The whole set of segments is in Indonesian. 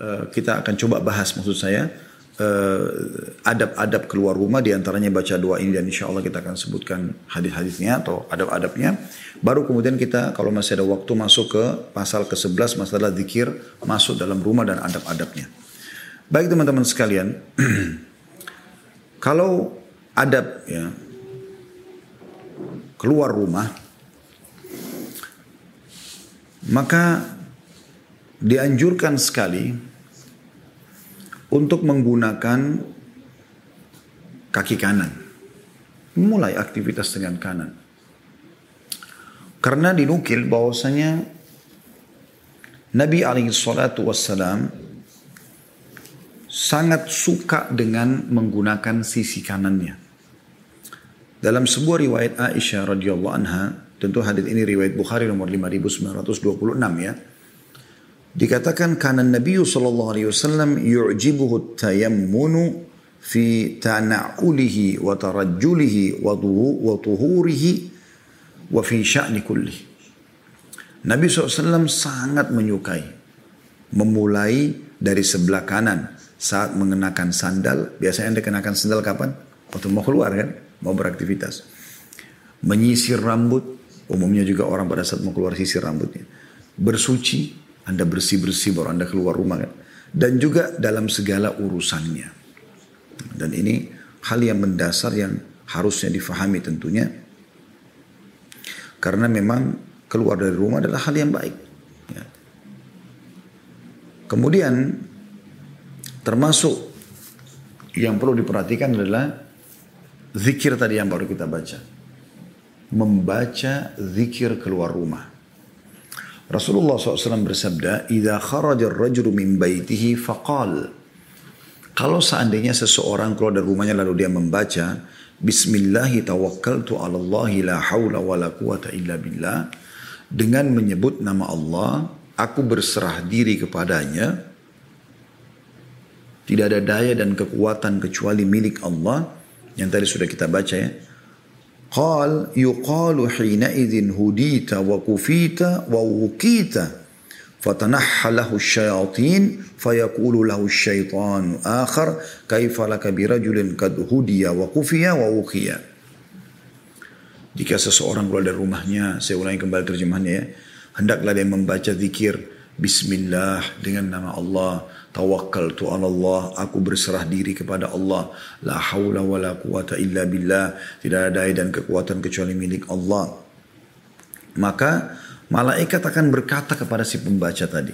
uh, kita akan coba bahas maksud saya uh, adab-adab keluar rumah di antaranya baca doa ini dan insya Allah kita akan sebutkan hadis-hadisnya atau adab-adabnya. Baru kemudian kita kalau masih ada waktu masuk ke pasal ke-11 masalah zikir masuk dalam rumah dan adab-adabnya. Baik teman-teman sekalian, kalau adab ya keluar rumah maka dianjurkan sekali untuk menggunakan kaki kanan. Mulai aktivitas dengan kanan. Karena dinukil bahwasanya Nabi alaihi salatu wassalam sangat suka dengan menggunakan sisi kanannya. Dalam sebuah riwayat Aisyah radhiyallahu anha, tentu hadis ini riwayat Bukhari nomor 5926 ya. Dikatakan karena Nabi sallallahu alaihi wasallam yu'jibuhu tayammunu fi tana'ulihi wa tarajjulihi wa tuhurihi wa fi sya'ni kulli. Nabi SAW sangat menyukai memulai dari sebelah kanan saat mengenakan sandal. Biasanya anda kenakan sandal kapan? Waktu mau keluar kan? Mau beraktivitas. Menyisir rambut. Umumnya juga orang pada saat mau keluar sisir rambutnya. Bersuci anda bersih-bersih baru Anda keluar rumah kan. Dan juga dalam segala urusannya. Dan ini hal yang mendasar yang harusnya difahami tentunya. Karena memang keluar dari rumah adalah hal yang baik. Ya. Kemudian termasuk yang perlu diperhatikan adalah zikir tadi yang baru kita baca. Membaca zikir keluar rumah. Rasulullah SAW bersabda, "Idza kharaja ar-rajulu min baitihi faqal." Kalau seandainya seseorang keluar dari rumahnya lalu dia membaca, Bismillahi tawakkaltu ala Allah la hawla wa la quwata illa billah. Dengan menyebut nama Allah, aku berserah diri kepadanya. Tidak ada daya dan kekuatan kecuali milik Allah. Yang tadi sudah kita baca ya. Qal yuqalu hina idhin hudita wa kufita wa wukita. فيقول له syayatin fayaqulu lahu لك akhar kaifa laka birajulin kad hudiya wa kufiya wa wukiya. Jika seseorang keluar dari rumahnya, saya ulangi kembali terjemahannya ya. Hendaklah dia membaca zikir Bismillah dengan nama Allah Tawakal tu Allah, aku berserah diri kepada Allah. La haula wa quwata illa billah. Tidak ada daya dan kekuatan kecuali milik Allah. Maka malaikat akan berkata kepada si pembaca tadi.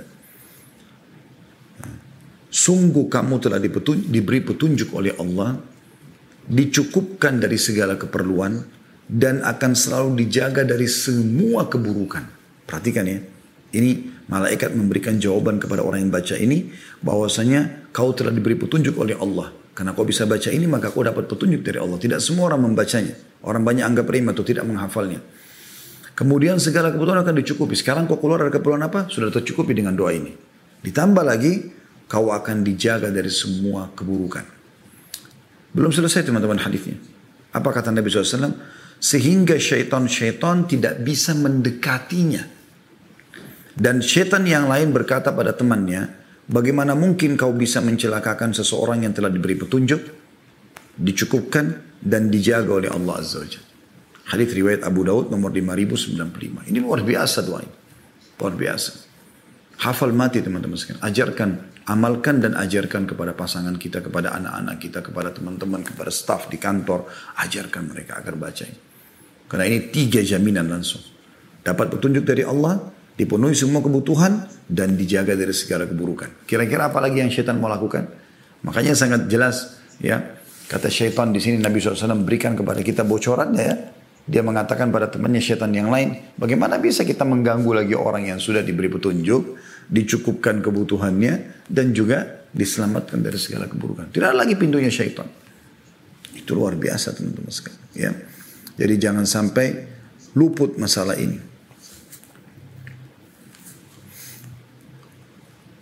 Sungguh kamu telah diberi petunjuk oleh Allah. Dicukupkan dari segala keperluan. Dan akan selalu dijaga dari semua keburukan. Perhatikan ya. Ini Malaikat memberikan jawaban kepada orang yang baca ini bahwasanya kau telah diberi petunjuk oleh Allah. Karena kau bisa baca ini maka kau dapat petunjuk dari Allah. Tidak semua orang membacanya. Orang banyak anggap remeh atau tidak menghafalnya. Kemudian segala kebutuhan akan dicukupi. Sekarang kau keluar dari keperluan apa? Sudah tercukupi dengan doa ini. Ditambah lagi kau akan dijaga dari semua keburukan. Belum selesai teman-teman hadisnya. Apa kata Nabi SAW? Sehingga syaitan-syaitan tidak bisa mendekatinya. Dan setan yang lain berkata pada temannya, bagaimana mungkin kau bisa mencelakakan seseorang yang telah diberi petunjuk, dicukupkan, dan dijaga oleh Allah Azza wa Hadis riwayat Abu Daud nomor 5095. Ini luar biasa doa ini. Luar biasa. Hafal mati teman-teman sekalian. Ajarkan, amalkan dan ajarkan kepada pasangan kita, kepada anak-anak kita, kepada teman-teman, kepada staf di kantor. Ajarkan mereka agar baca ini. Karena ini tiga jaminan langsung. Dapat petunjuk dari Allah, dipenuhi semua kebutuhan dan dijaga dari segala keburukan. Kira-kira apa lagi yang syaitan mau lakukan? Makanya sangat jelas ya kata syaitan di sini Nabi SAW berikan kepada kita bocorannya ya. Dia mengatakan pada temannya syaitan yang lain, bagaimana bisa kita mengganggu lagi orang yang sudah diberi petunjuk, dicukupkan kebutuhannya, dan juga diselamatkan dari segala keburukan. Tidak ada lagi pintunya syaitan. Itu luar biasa teman-teman sekalian. Ya. Jadi jangan sampai luput masalah ini.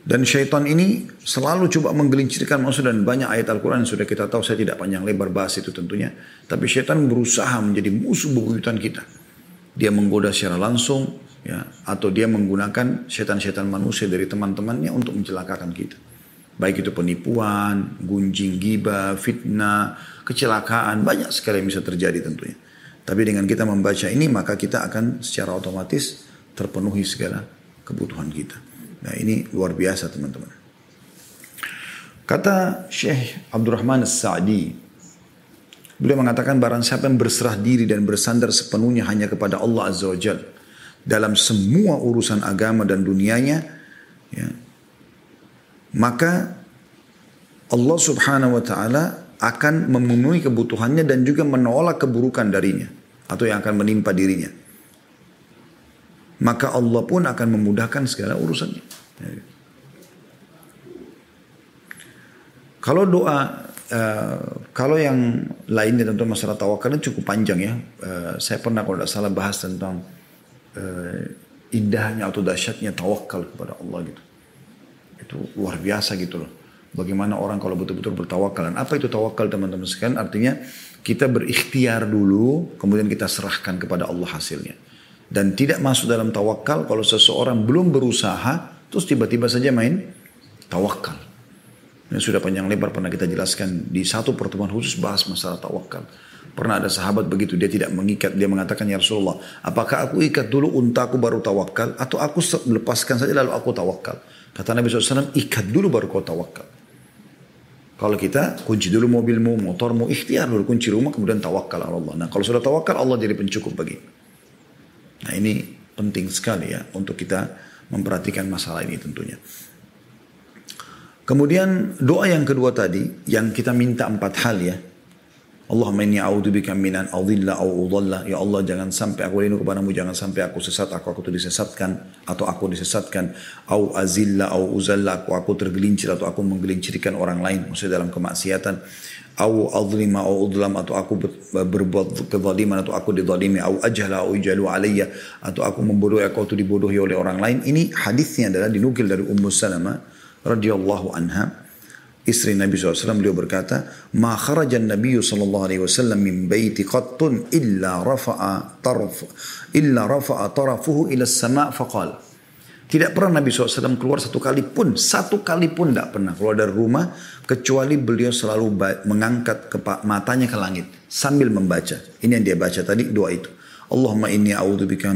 Dan syaitan ini selalu coba menggelincirkan maksud dan banyak ayat Al-Quran yang sudah kita tahu. Saya tidak panjang lebar bahas itu tentunya. Tapi syaitan berusaha menjadi musuh bebuyutan kita. Dia menggoda secara langsung. ya Atau dia menggunakan syaitan-syaitan manusia dari teman-temannya untuk mencelakakan kita. Baik itu penipuan, gunjing giba, fitnah, kecelakaan, banyak sekali yang bisa terjadi tentunya. Tapi dengan kita membaca ini maka kita akan secara otomatis terpenuhi segala kebutuhan kita. Nah ini luar biasa teman-teman. Kata Syekh Abdurrahman As-Sa'di, beliau mengatakan barang siapa yang berserah diri dan bersandar sepenuhnya hanya kepada Allah Azza wa Jal dalam semua urusan agama dan dunianya, ya, maka Allah Subhanahu wa taala akan memenuhi kebutuhannya dan juga menolak keburukan darinya atau yang akan menimpa dirinya. Maka Allah pun akan memudahkan segala urusannya. Kalau doa, uh, kalau yang lainnya tentu masalah tawakal cukup panjang ya. Uh, saya pernah kalau tidak salah bahas tentang uh, indahnya atau dahsyatnya tawakal kepada Allah gitu. Itu luar biasa gitu loh. Bagaimana orang kalau betul-betul bertawakal. Dan apa itu tawakal teman-teman sekalian? Artinya kita berikhtiar dulu, kemudian kita serahkan kepada Allah hasilnya. Dan tidak masuk dalam tawakal kalau seseorang belum berusaha, terus tiba-tiba saja main tawakal. Ini sudah panjang lebar pernah kita jelaskan di satu pertemuan khusus bahas masalah tawakal. Pernah ada sahabat begitu, dia tidak mengikat, dia mengatakan, Ya Rasulullah, apakah aku ikat dulu untaku baru tawakal, atau aku lepaskan saja lalu aku tawakal? Kata Nabi SAW, ikat dulu baru kau tawakal. Kalau kita kunci dulu mobilmu, motormu, ikhtiar dulu kunci rumah, kemudian tawakal Allah. Nah kalau sudah tawakal Allah jadi pencukup bagi. Nah ini penting sekali ya untuk kita memperhatikan masalah ini tentunya. Kemudian doa yang kedua tadi yang kita minta empat hal ya. Allahumma inni a'udzubika minan adhilla au udhalla. Ya Allah jangan sampai aku lindung kepadamu jangan sampai aku sesat. Aku aku disesatkan atau aku disesatkan. Au azilla au uzalla. Aku aku tergelincir atau aku menggelincirkan orang lain maksudnya dalam kemaksiatan. Au adlima au udlam atau aku berbuat kezaliman atau aku dizalimi. Au ajhala au ijalu alayya. Atau aku membodohi aku atau dibodohi oleh orang lain. Ini hadisnya adalah dinukil dari Ummu Salamah radhiyallahu anha istri Nabi SAW beliau berkata, "Ma kharajan Nabi sallallahu alaihi wasallam min baiti qattun illa rafa'a tarf illa rafa'a tarafuhu ila sama' faqal." Tidak pernah Nabi SAW keluar satu kali pun, satu kali pun tidak pernah keluar dari rumah kecuali beliau selalu mengangkat matanya ke langit sambil membaca. Ini yang dia baca tadi doa itu. Allahumma inni a'udzubika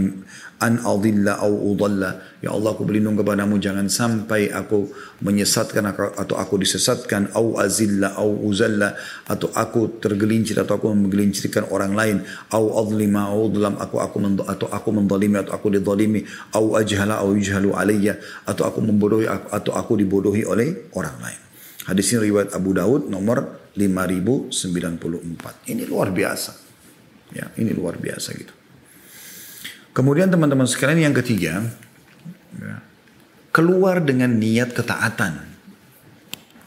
an adilla au udalla. Ya Allah aku berlindung kepadamu jangan sampai aku menyesatkan atau aku disesatkan au azilla au uzalla atau aku tergelincir atau aku menggelincirkan orang lain au adlima au udlam aku aku atau aku mendalimi atau aku didalimi au ajhala au yujhalu alayya atau aku membodohi atau aku dibodohi oleh orang lain. Hadis ini riwayat Abu Daud nomor 5094. Ini luar biasa. Ya, ini luar biasa gitu. Kemudian teman-teman sekalian yang ketiga, keluar dengan niat ketaatan.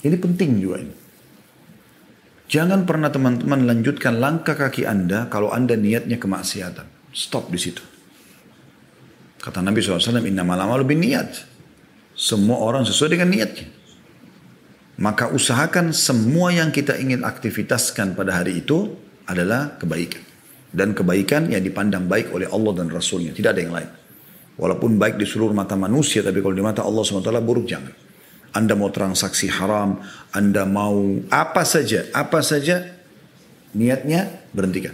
Ini penting juga ini. Jangan pernah teman-teman lanjutkan langkah kaki Anda kalau Anda niatnya kemaksiatan. Stop di situ. Kata Nabi SAW, Inna malama lebih niat. Semua orang sesuai dengan niatnya. Maka usahakan semua yang kita ingin aktivitaskan pada hari itu adalah kebaikan dan kebaikan yang dipandang baik oleh Allah dan Rasulnya. Tidak ada yang lain. Walaupun baik di seluruh mata manusia, tapi kalau di mata Allah SWT buruk jangan. Anda mau transaksi haram, Anda mau apa saja, apa saja, niatnya berhentikan.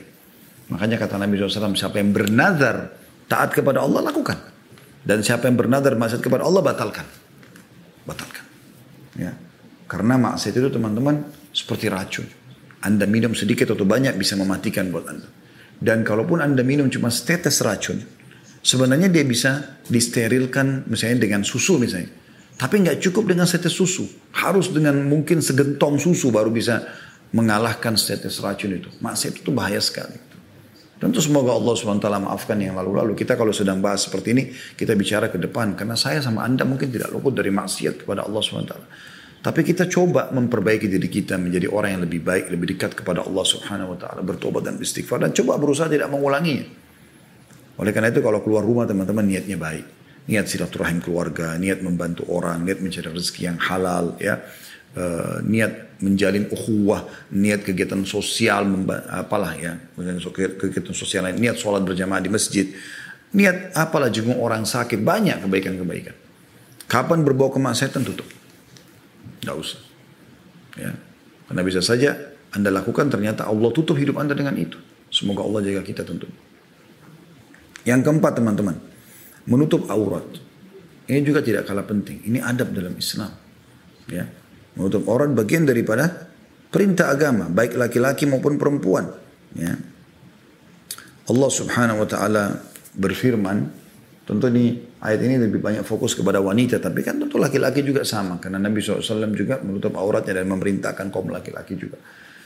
Makanya kata Nabi SAW, siapa yang bernazar taat kepada Allah, lakukan. Dan siapa yang bernazar maksiat kepada Allah, batalkan. Batalkan. Ya. Karena maksiat itu teman-teman seperti racun. Anda minum sedikit atau banyak bisa mematikan buat Anda. Dan kalaupun Anda minum cuma setetes racun, sebenarnya dia bisa disterilkan misalnya dengan susu misalnya. Tapi nggak cukup dengan setetes susu. Harus dengan mungkin segentong susu baru bisa mengalahkan setetes racun itu. Maksiat itu bahaya sekali. Tentu semoga Allah SWT maafkan yang lalu-lalu. Kita kalau sedang bahas seperti ini, kita bicara ke depan. Karena saya sama Anda mungkin tidak luput dari maksiat kepada Allah SWT. Tapi kita coba memperbaiki diri kita menjadi orang yang lebih baik, lebih dekat kepada Allah Subhanahu wa taala, bertobat dan beristighfar dan coba berusaha tidak mengulanginya. Oleh karena itu kalau keluar rumah teman-teman niatnya baik. Niat silaturahim keluarga, niat membantu orang, niat mencari rezeki yang halal ya. Uh, niat menjalin ukhuwah, niat kegiatan sosial, apalah ya, kegiatan sosial lain, niat sholat berjamaah di masjid, niat apalah jenguk orang sakit, banyak kebaikan-kebaikan. Kapan berbau kemaksiatan tutup. Tidak usah. Ya. Karena bisa saja Anda lakukan ternyata Allah tutup hidup Anda dengan itu. Semoga Allah jaga kita tentu. Yang keempat teman-teman. Menutup aurat. Ini juga tidak kalah penting. Ini adab dalam Islam. Ya. Menutup aurat bagian daripada perintah agama. Baik laki-laki maupun perempuan. Ya. Allah subhanahu wa ta'ala berfirman. Tentu ini ayat ini lebih banyak fokus kepada wanita. Tapi kan tentu laki-laki juga sama. Karena Nabi SAW juga menutup auratnya dan memerintahkan kaum laki-laki juga.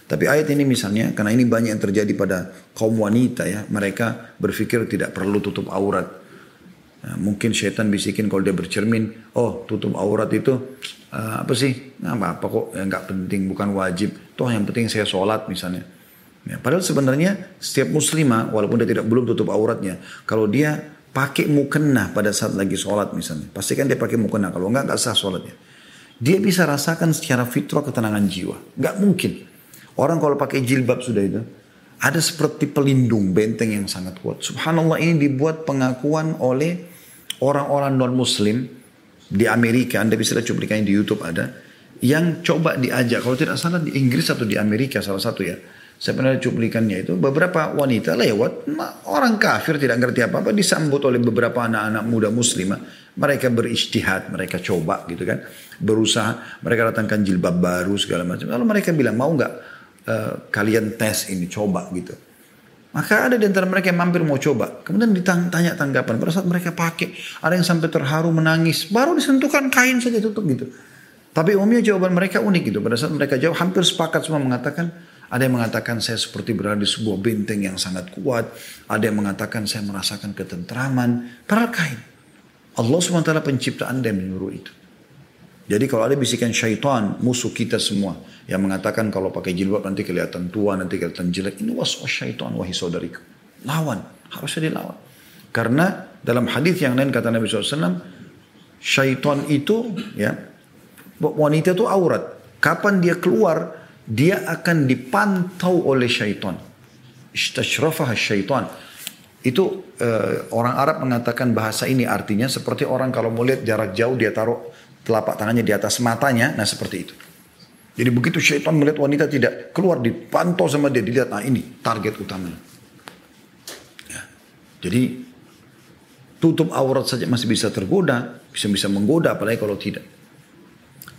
Tapi ayat ini misalnya, karena ini banyak yang terjadi pada kaum wanita ya. Mereka berpikir tidak perlu tutup aurat. Nah, mungkin syaitan bisikin kalau dia bercermin, oh tutup aurat itu uh, apa sih? Nah, apa, apa kok ya, nggak penting, bukan wajib. Toh yang penting saya sholat misalnya. Ya, padahal sebenarnya setiap muslimah walaupun dia tidak belum tutup auratnya, kalau dia pakai mukena pada saat lagi sholat misalnya, pastikan dia pakai mukena. Kalau enggak nggak sah sholatnya. Dia bisa rasakan secara fitrah ketenangan jiwa. Nggak mungkin. Orang kalau pakai jilbab sudah itu, ada seperti pelindung benteng yang sangat kuat. Subhanallah ini dibuat pengakuan oleh orang-orang non muslim di Amerika, Anda bisa lihat cuplikannya di YouTube ada, yang coba diajak, kalau tidak salah di Inggris atau di Amerika salah satu ya. Saya pernah cuplikannya itu, beberapa wanita lewat, orang kafir tidak ngerti apa-apa, disambut oleh beberapa anak-anak muda muslimah. Mereka beristihad, mereka coba gitu kan. Berusaha, mereka datangkan jilbab baru segala macam. Lalu mereka bilang, mau nggak uh, kalian tes ini, coba gitu. Maka ada di antara mereka yang mampir mau coba. Kemudian ditanya tanggapan. Pada saat mereka pakai, ada yang sampai terharu menangis. Baru disentuhkan kain saja tutup gitu. Tapi umumnya jawaban mereka unik gitu. Pada saat mereka jawab, hampir sepakat semua mengatakan, ada yang mengatakan saya seperti berada di sebuah benteng yang sangat kuat. Ada yang mengatakan saya merasakan ketentraman. Padahal kain. Allah SWT pencipta anda menyuruh itu. Jadi kalau ada bisikan syaitan, musuh kita semua yang mengatakan kalau pakai jilbab nanti kelihatan tua, nanti kelihatan jelek, ini waswas syaitan wahai saudariku. Lawan, harusnya dilawan. Karena dalam hadis yang lain kata Nabi SAW, syaitan itu ya wanita itu aurat. Kapan dia keluar, dia akan dipantau oleh syaitan. Istashrafaha syaitan. Itu uh, orang Arab mengatakan bahasa ini artinya seperti orang kalau mau lihat jarak jauh dia taruh telapak tangannya di atas matanya, nah seperti itu. Jadi begitu syaitan melihat wanita tidak keluar dipantau sama dia dilihat, nah ini target utamanya. Ya. Jadi tutup aurat saja masih bisa tergoda, bisa bisa menggoda apalagi kalau tidak.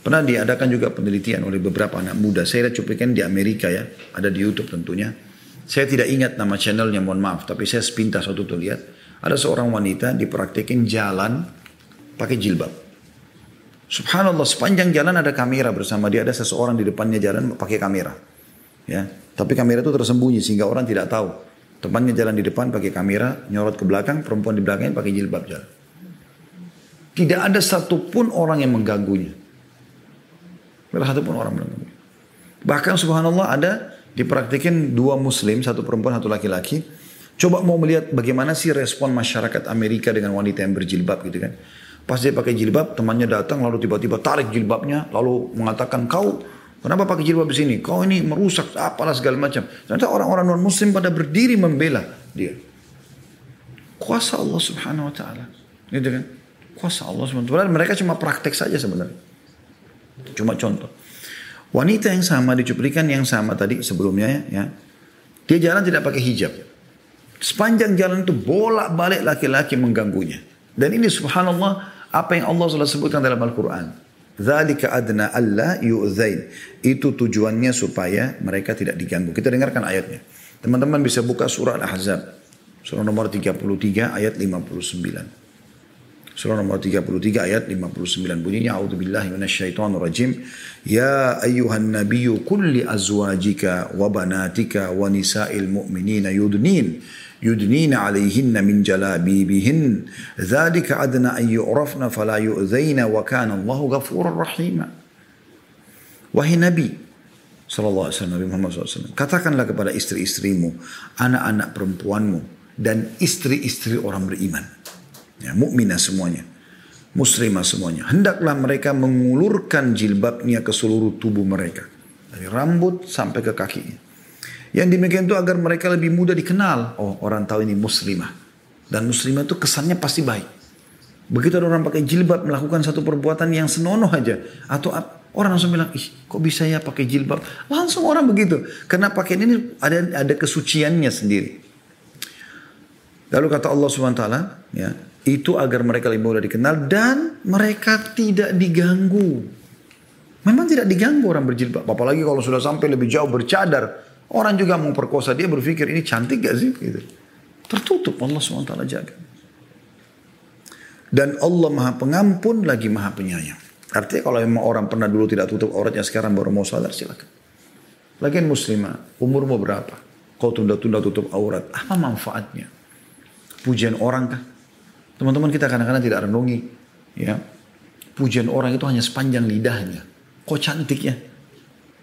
Pernah diadakan juga penelitian oleh beberapa anak muda. Saya lihat cuplikan di Amerika ya, ada di YouTube tentunya. Saya tidak ingat nama channelnya, mohon maaf, tapi saya sepintas waktu itu lihat. Ada seorang wanita dipraktekin jalan pakai jilbab. Subhanallah sepanjang jalan ada kamera bersama dia ada seseorang di depannya jalan pakai kamera. Ya, tapi kamera itu tersembunyi sehingga orang tidak tahu. Temannya jalan di depan pakai kamera, nyorot ke belakang, perempuan di belakangnya pakai jilbab jalan. Tidak ada satupun orang yang mengganggunya. Tidak ada satupun orang mengganggunya. Bahkan subhanallah ada dipraktikin dua muslim, satu perempuan, satu laki-laki. Coba mau melihat bagaimana sih respon masyarakat Amerika dengan wanita yang berjilbab gitu kan. Pas dia pakai jilbab, temannya datang lalu tiba-tiba tarik jilbabnya, lalu mengatakan kau kenapa pakai jilbab di sini? Kau ini merusak apalah segala macam. Ternyata orang-orang non Muslim pada berdiri membela dia. Kuasa Allah Subhanahu Wa Taala, gitu kan? Kuasa Allah Subhanahu Wa Taala. Mereka cuma praktek saja sebenarnya. Cuma contoh. Wanita yang sama dicuplikan yang sama tadi sebelumnya ya. Dia jalan tidak pakai hijab. Sepanjang jalan itu bolak-balik laki-laki mengganggunya. Dan ini subhanallah apa yang Allah sudah sebutkan dalam Al-Quran. Zalika adna alla yu'zain. Itu tujuannya supaya mereka tidak diganggu. Kita dengarkan ayatnya. Teman-teman bisa buka surah Al-Ahzab. Surah nomor 33 ayat 59. Surah nomor 33 ayat 59 bunyinya A'udzubillahi minasyaitonir rajim Ya ayyuhan nabiyyu kulli azwajika wa banatika wa nisa'il mu'minina yudnin يدنين عليهن من جلابيبهن ذلك أدنى أن يعرفن فلا يؤذين وكان الله غفورا رحيما Wahai Nabi Sallallahu Alaihi Wasallam Nabi Muhammad SAW Katakanlah kepada istri-istrimu Anak-anak perempuanmu Dan istri-istri orang beriman ya, Mukminah semuanya Muslimah semuanya Hendaklah mereka mengulurkan jilbabnya ke seluruh tubuh mereka Dari rambut sampai ke kakinya yang demikian itu agar mereka lebih mudah dikenal. Oh orang tahu ini muslimah. Dan muslimah itu kesannya pasti baik. Begitu ada orang pakai jilbab melakukan satu perbuatan yang senonoh aja. Atau Orang langsung bilang, ih kok bisa ya pakai jilbab? Langsung orang begitu. Karena pakaian ini ada ada kesuciannya sendiri. Lalu kata Allah SWT, ya, itu agar mereka lebih mudah dikenal dan mereka tidak diganggu. Memang tidak diganggu orang berjilbab. Apalagi kalau sudah sampai lebih jauh bercadar. Orang juga mau perkosa dia berpikir ini cantik gak sih? Gitu. Tertutup Allah SWT jaga. Dan Allah maha pengampun lagi maha penyayang. Artinya kalau memang orang pernah dulu tidak tutup auratnya sekarang baru mau sadar silakan. Lagian muslimah, umurmu berapa? Kau tunda-tunda tutup aurat. Apa manfaatnya? Pujian orang kah? Teman-teman kita kadang-kadang tidak renungi. Ya, Pujian orang itu hanya sepanjang lidahnya. Kau cantik ya.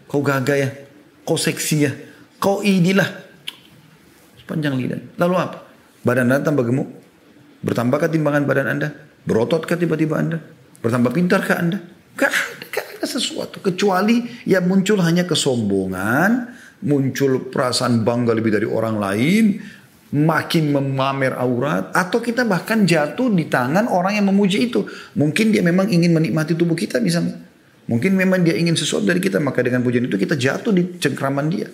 Kau gagah ya. Kau seksi ya. Kau inilah. Sepanjang lidah. Lalu apa? Badan anda tambah gemuk? Bertambahkah timbangan badan anda? Berototkah tiba-tiba anda? Bertambah pintarkah Anda? Gak ada, gak ada sesuatu. Kecuali ya muncul hanya kesombongan, muncul perasaan bangga lebih dari orang lain, makin memamer aurat, atau kita bahkan jatuh di tangan orang yang memuji itu. Mungkin dia memang ingin menikmati tubuh kita misalnya. Mungkin memang dia ingin sesuatu dari kita, maka dengan pujian itu kita jatuh di cengkraman dia.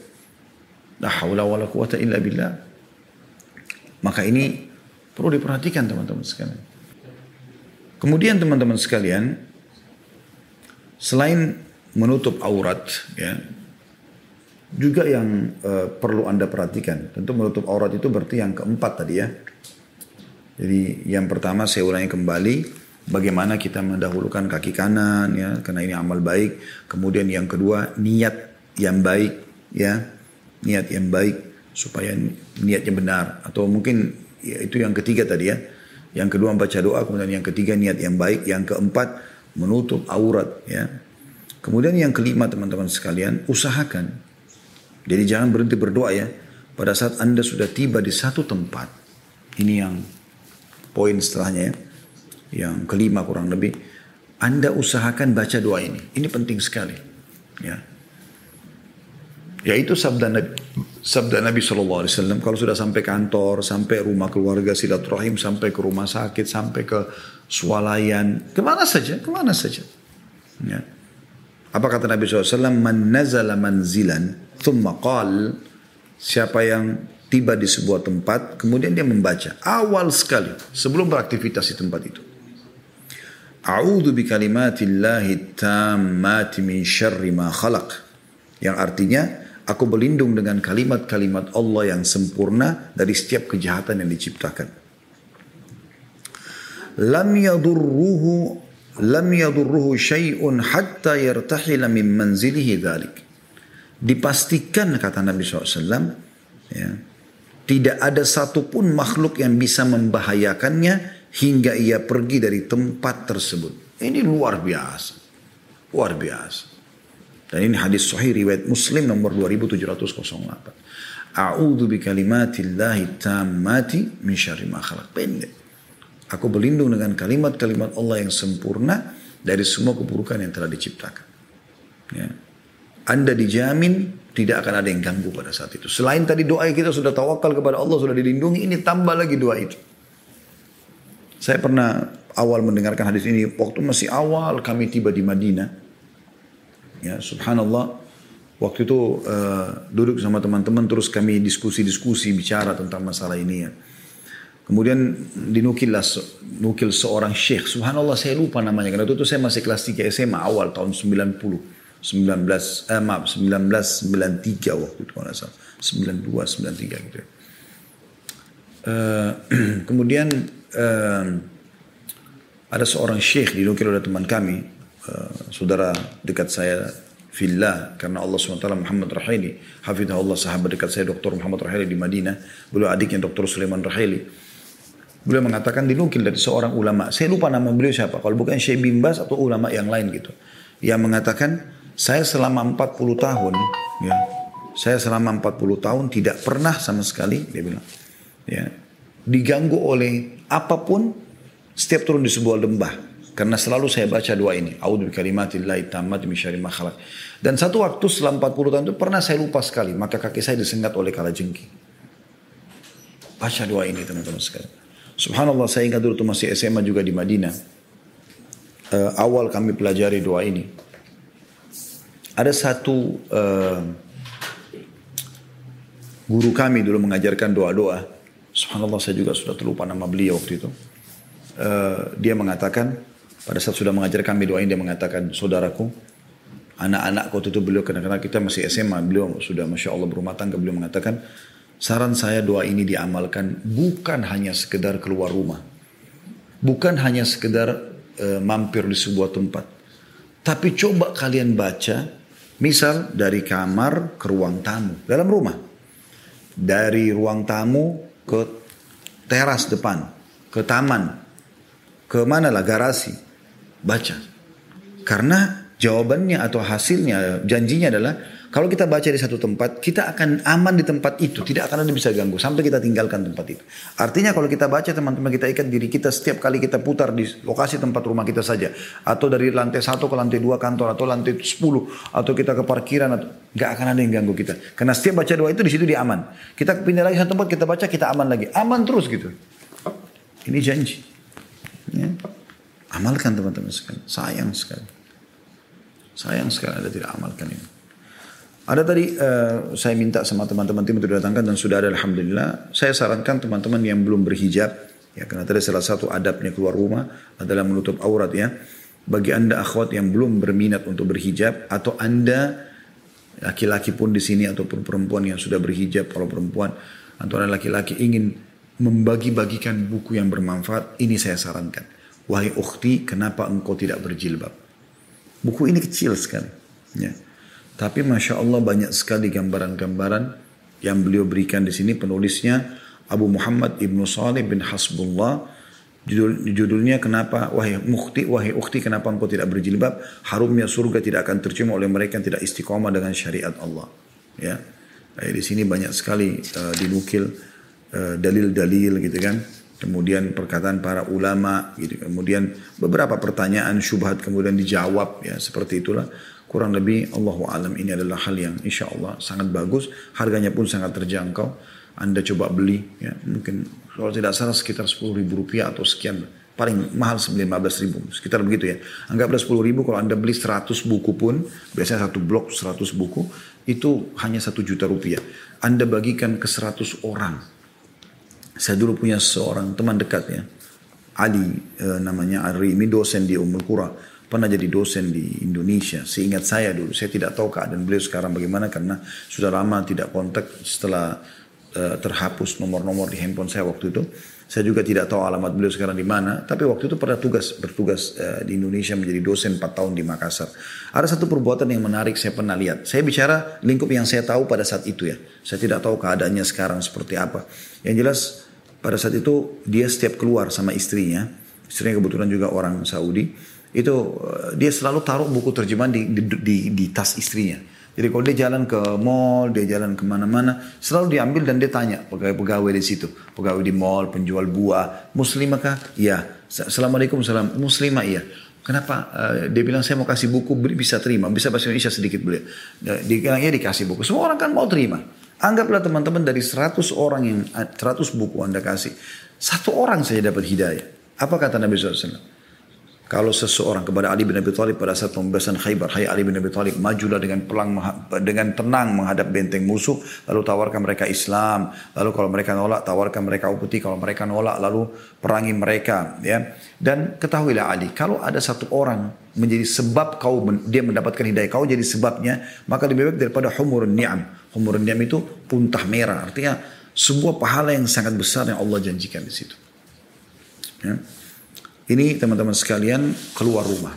La haula wala quwata illa billah. Maka ini perlu diperhatikan teman-teman sekalian. Kemudian teman-teman sekalian, selain menutup aurat, ya, juga yang uh, perlu anda perhatikan. Tentu menutup aurat itu berarti yang keempat tadi ya. Jadi yang pertama saya ulangi kembali, bagaimana kita mendahulukan kaki kanan ya, karena ini amal baik. Kemudian yang kedua niat yang baik ya, niat yang baik supaya niatnya benar. Atau mungkin ya, itu yang ketiga tadi ya yang kedua membaca doa, kemudian yang ketiga niat yang baik, yang keempat menutup aurat ya. Kemudian yang kelima teman-teman sekalian, usahakan. Jadi jangan berhenti berdoa ya. Pada saat Anda sudah tiba di satu tempat, ini yang poin setelahnya ya. Yang kelima kurang lebih, Anda usahakan baca doa ini. Ini penting sekali. Ya. Yaitu sabda Nabi, sabda Nabi SAW, kalau sudah sampai kantor, sampai rumah keluarga, silaturahim, sampai ke rumah sakit, sampai ke swalayan, ke mana saja, ke mana saja. Ya. Apa kata Nabi SAW? Man nazala manzilan, thumma qal, siapa yang tiba di sebuah tempat, kemudian dia membaca. Awal sekali, sebelum beraktivitas di tempat itu. A'udhu bi kalimatillahi tammati min syarri ma khalaq. Yang artinya, Aku berlindung dengan kalimat-kalimat Allah yang sempurna dari setiap kejahatan yang diciptakan. Lam yadurruhu lam yadurruhu syai'un hatta yartahila min manzilihi dhalik. Dipastikan kata Nabi SAW, ya, tidak ada satupun makhluk yang bisa membahayakannya hingga ia pergi dari tempat tersebut. Ini luar biasa. Luar biasa. Dan ini hadis sahih riwayat Muslim nomor 2708. A'udzu bi kalimatillahi tammati min syarri ma khalaq. Pendek. Aku berlindung dengan kalimat-kalimat Allah yang sempurna dari semua keburukan yang telah diciptakan. Ya. Anda dijamin tidak akan ada yang ganggu pada saat itu. Selain tadi doa kita sudah tawakal kepada Allah, sudah dilindungi, ini tambah lagi doa itu. Saya pernah awal mendengarkan hadis ini, waktu masih awal kami tiba di Madinah. Ya, subhanallah. Waktu itu uh, duduk sama teman-teman terus kami diskusi-diskusi bicara tentang masalah ini ya. Kemudian dinukillah nukil seorang syekh. Subhanallah saya lupa namanya. Karena itu saya masih kelas 3 SMA awal tahun 90. 19 eh, maaf 1993 waktu itu kalau salah. 92 93 gitu. Uh, kemudian uh, ada seorang syekh dinukil oleh teman kami Eh, saudara dekat saya fillah karena Allah SWT Muhammad Rahili hafidhahullah sahabat dekat saya Dr. Muhammad Rahili di Madinah beliau adiknya Dr. Sulaiman Rahili beliau mengatakan dinukil dari seorang ulama saya lupa nama beliau siapa kalau bukan Syekh Bimbas atau ulama yang lain gitu yang mengatakan saya selama 40 tahun ya saya selama 40 tahun tidak pernah sama sekali dia bilang ya diganggu oleh apa pun setiap turun di sebuah lembah karena selalu saya baca doa ini. A'udzu bikalimatillahi tammati min syarri ma khalaq. Dan satu waktu selama 40 tahun itu pernah saya lupa sekali. Maka kaki saya disengat oleh kala jengking. Baca doa ini teman-teman sekalian. Subhanallah saya ingat dulu tuh masih SMA juga di Madinah. Uh, awal kami pelajari doa ini. Ada satu uh, guru kami dulu mengajarkan doa-doa. Subhanallah saya juga sudah terlupa nama beliau waktu itu. Uh, dia mengatakan pada saat sudah mengajar kami doa ini dia mengatakan saudaraku anak-anak waktu itu beliau karena kita masih SMA beliau sudah masya Allah berumah tangga beliau mengatakan saran saya doa ini diamalkan bukan hanya sekedar keluar rumah bukan hanya sekedar uh, mampir di sebuah tempat tapi coba kalian baca misal dari kamar ke ruang tamu dalam rumah dari ruang tamu ke teras depan, ke taman, ke mana lah garasi, baca. Karena jawabannya atau hasilnya, janjinya adalah kalau kita baca di satu tempat, kita akan aman di tempat itu. Tidak akan ada bisa ganggu sampai kita tinggalkan tempat itu. Artinya kalau kita baca teman-teman kita ikat diri kita setiap kali kita putar di lokasi tempat rumah kita saja. Atau dari lantai satu ke lantai dua kantor atau lantai sepuluh. Atau kita ke parkiran. Atau, gak akan ada yang ganggu kita. Karena setiap baca doa itu di situ dia aman. Kita pindah lagi satu tempat kita baca kita aman lagi. Aman terus gitu. Ini janji. Ya. Amalkan teman-teman sekali. Sayang sekali. Sayang sekali ada tidak amalkan ini. Ada tadi uh, saya minta sama teman-teman tim untuk datangkan dan sudah ada Alhamdulillah. Saya sarankan teman-teman yang belum berhijab, ya karena tadi salah satu adabnya keluar rumah adalah menutup aurat ya. Bagi anda akhwat yang belum berminat untuk berhijab atau anda laki-laki pun di sini ataupun perempuan yang sudah berhijab kalau perempuan atau ada laki-laki ingin membagi-bagikan buku yang bermanfaat, ini saya sarankan. Wahai ukhti, kenapa engkau tidak berjilbab? Buku ini kecil sekali. Ya. Tapi Masya Allah banyak sekali gambaran-gambaran yang beliau berikan di sini. Penulisnya Abu Muhammad Ibnu Salih bin Hasbullah. Judul, judulnya kenapa wahai mukti wahai ukti kenapa engkau tidak berjilbab? Harumnya surga tidak akan tercium oleh mereka yang tidak istiqomah dengan syariat Allah. Ya. Eh, di sini banyak sekali uh, dinukil dalil dalil-dalil gitu kan. Kemudian perkataan para ulama gitu. Kemudian beberapa pertanyaan syubhat kemudian dijawab ya seperti itulah Kurang lebih Allah alam ini adalah hal yang insya Allah sangat bagus. Harganya pun sangat terjangkau. Anda coba beli ya mungkin kalau tidak salah sekitar 10 ribu rupiah atau sekian. Paling mahal 15 ribu sekitar begitu ya. Anggaplah 10 ribu kalau anda beli 100 buku pun biasanya satu blok 100 buku itu hanya satu juta rupiah. Anda bagikan ke 100 orang. Saya dulu punya seorang teman dekat ya. Ali eh, namanya Ari ini dosen di Umul Qura pernah jadi dosen di Indonesia. Seingat saya dulu, saya tidak tahu keadaan beliau sekarang bagaimana karena sudah lama tidak kontak setelah uh, terhapus nomor-nomor di handphone saya waktu itu. Saya juga tidak tahu alamat beliau sekarang di mana, tapi waktu itu pernah tugas bertugas uh, di Indonesia menjadi dosen 4 tahun di Makassar. Ada satu perbuatan yang menarik saya pernah lihat. Saya bicara lingkup yang saya tahu pada saat itu ya. Saya tidak tahu keadaannya sekarang seperti apa. Yang jelas pada saat itu dia setiap keluar sama istrinya, istrinya kebetulan juga orang Saudi itu eh, dia selalu taruh buku terjemahan di, di, di, di tas istrinya. Jadi kalau dia jalan ke mall, dia jalan ke mana-mana, selalu diambil dan dia tanya pegawai-pegawai di situ. Pegawai di mall, penjual buah, muslimah kah? Iya. Assalamualaikum salam. Muslimah iya. Kenapa? Uh, dia bilang saya mau kasih buku, bisa terima. Bisa bahasa Indonesia sedikit. Dia ya dikasih buku. Semua orang kan mau terima. Anggaplah teman-teman dari 100 orang yang 100 buku Anda kasih. Satu orang saja dapat hidayah. Apa kata Nabi SAW? Kalau seseorang kepada Ali bin Abi Thalib pada saat pembebasan Khaybar, hai Ali bin Abi Thalib, majulah dengan pelang dengan tenang menghadap benteng musuh, lalu tawarkan mereka Islam, lalu kalau mereka nolak tawarkan mereka upeti, kalau mereka nolak lalu perangi mereka, ya. Dan ketahuilah Ali, kalau ada satu orang menjadi sebab kau dia mendapatkan hidayah, kau jadi sebabnya, maka lebih baik daripada humurun ni'am. Humurun ni'am itu puntah merah, artinya sebuah pahala yang sangat besar yang Allah janjikan di situ. Ya. Ini teman-teman sekalian keluar rumah.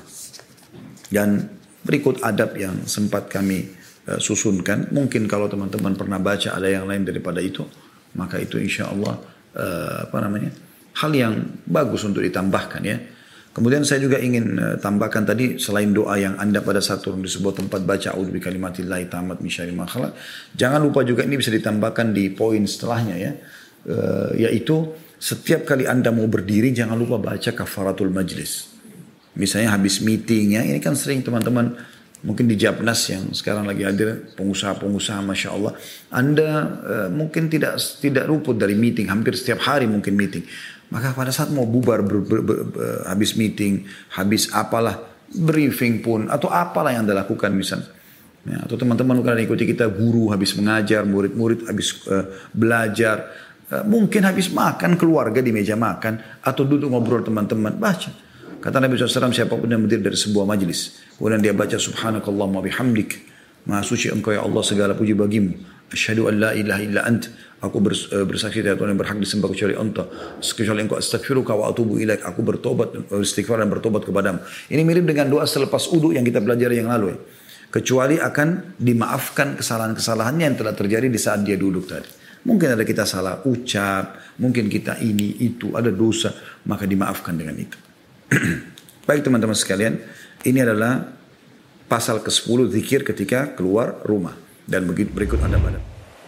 Dan berikut adab yang sempat kami uh, susunkan. Mungkin kalau teman-teman pernah baca ada yang lain daripada itu. Maka itu insya Allah uh, apa namanya hal yang bagus untuk ditambahkan ya. Kemudian saya juga ingin uh, tambahkan tadi selain doa yang anda pada saat turun di sebuah tempat baca bi kalimatillahi tamat misyari makhluk. Jangan lupa juga ini bisa ditambahkan di poin setelahnya ya. Uh, yaitu setiap kali Anda mau berdiri jangan lupa baca kafaratul majlis. Misalnya habis meeting ya, ini kan sering teman-teman mungkin di Japnas yang sekarang lagi hadir pengusaha-pengusaha masya Allah. Anda uh, mungkin tidak tidak luput dari meeting hampir setiap hari mungkin meeting. Maka pada saat mau bubar ber, ber, ber, ber, habis meeting habis apalah briefing pun atau apalah yang anda lakukan misalnya. Ya, atau teman-teman bukan ikuti kita guru habis mengajar, murid-murid habis uh, belajar, mungkin habis makan keluarga di meja makan atau duduk ngobrol teman-teman baca. Kata Nabi SAW siapa pun yang berdiri dari sebuah majlis, kemudian dia baca Subhanakallah wa bihamdik, Maha suci engkau ya Allah segala puji bagimu. Asyhadu an la ilaha illa ant. Aku eh, bersaksi tidak Tuhan yang berhak disembah kecuali Engkau. Kecuali Engkau astagfiruka wa atubu ilaik. Aku bertobat, beristighfar dan bertobat kepadamu. Ini mirip dengan doa selepas udu yang kita pelajari yang lalu ya kecuali akan dimaafkan kesalahan-kesalahannya yang telah terjadi di saat dia duduk tadi. Mungkin ada kita salah ucap, mungkin kita ini itu ada dosa, maka dimaafkan dengan itu. Baik teman-teman sekalian, ini adalah pasal ke-10 zikir ketika keluar rumah dan begitu berikut Anda pada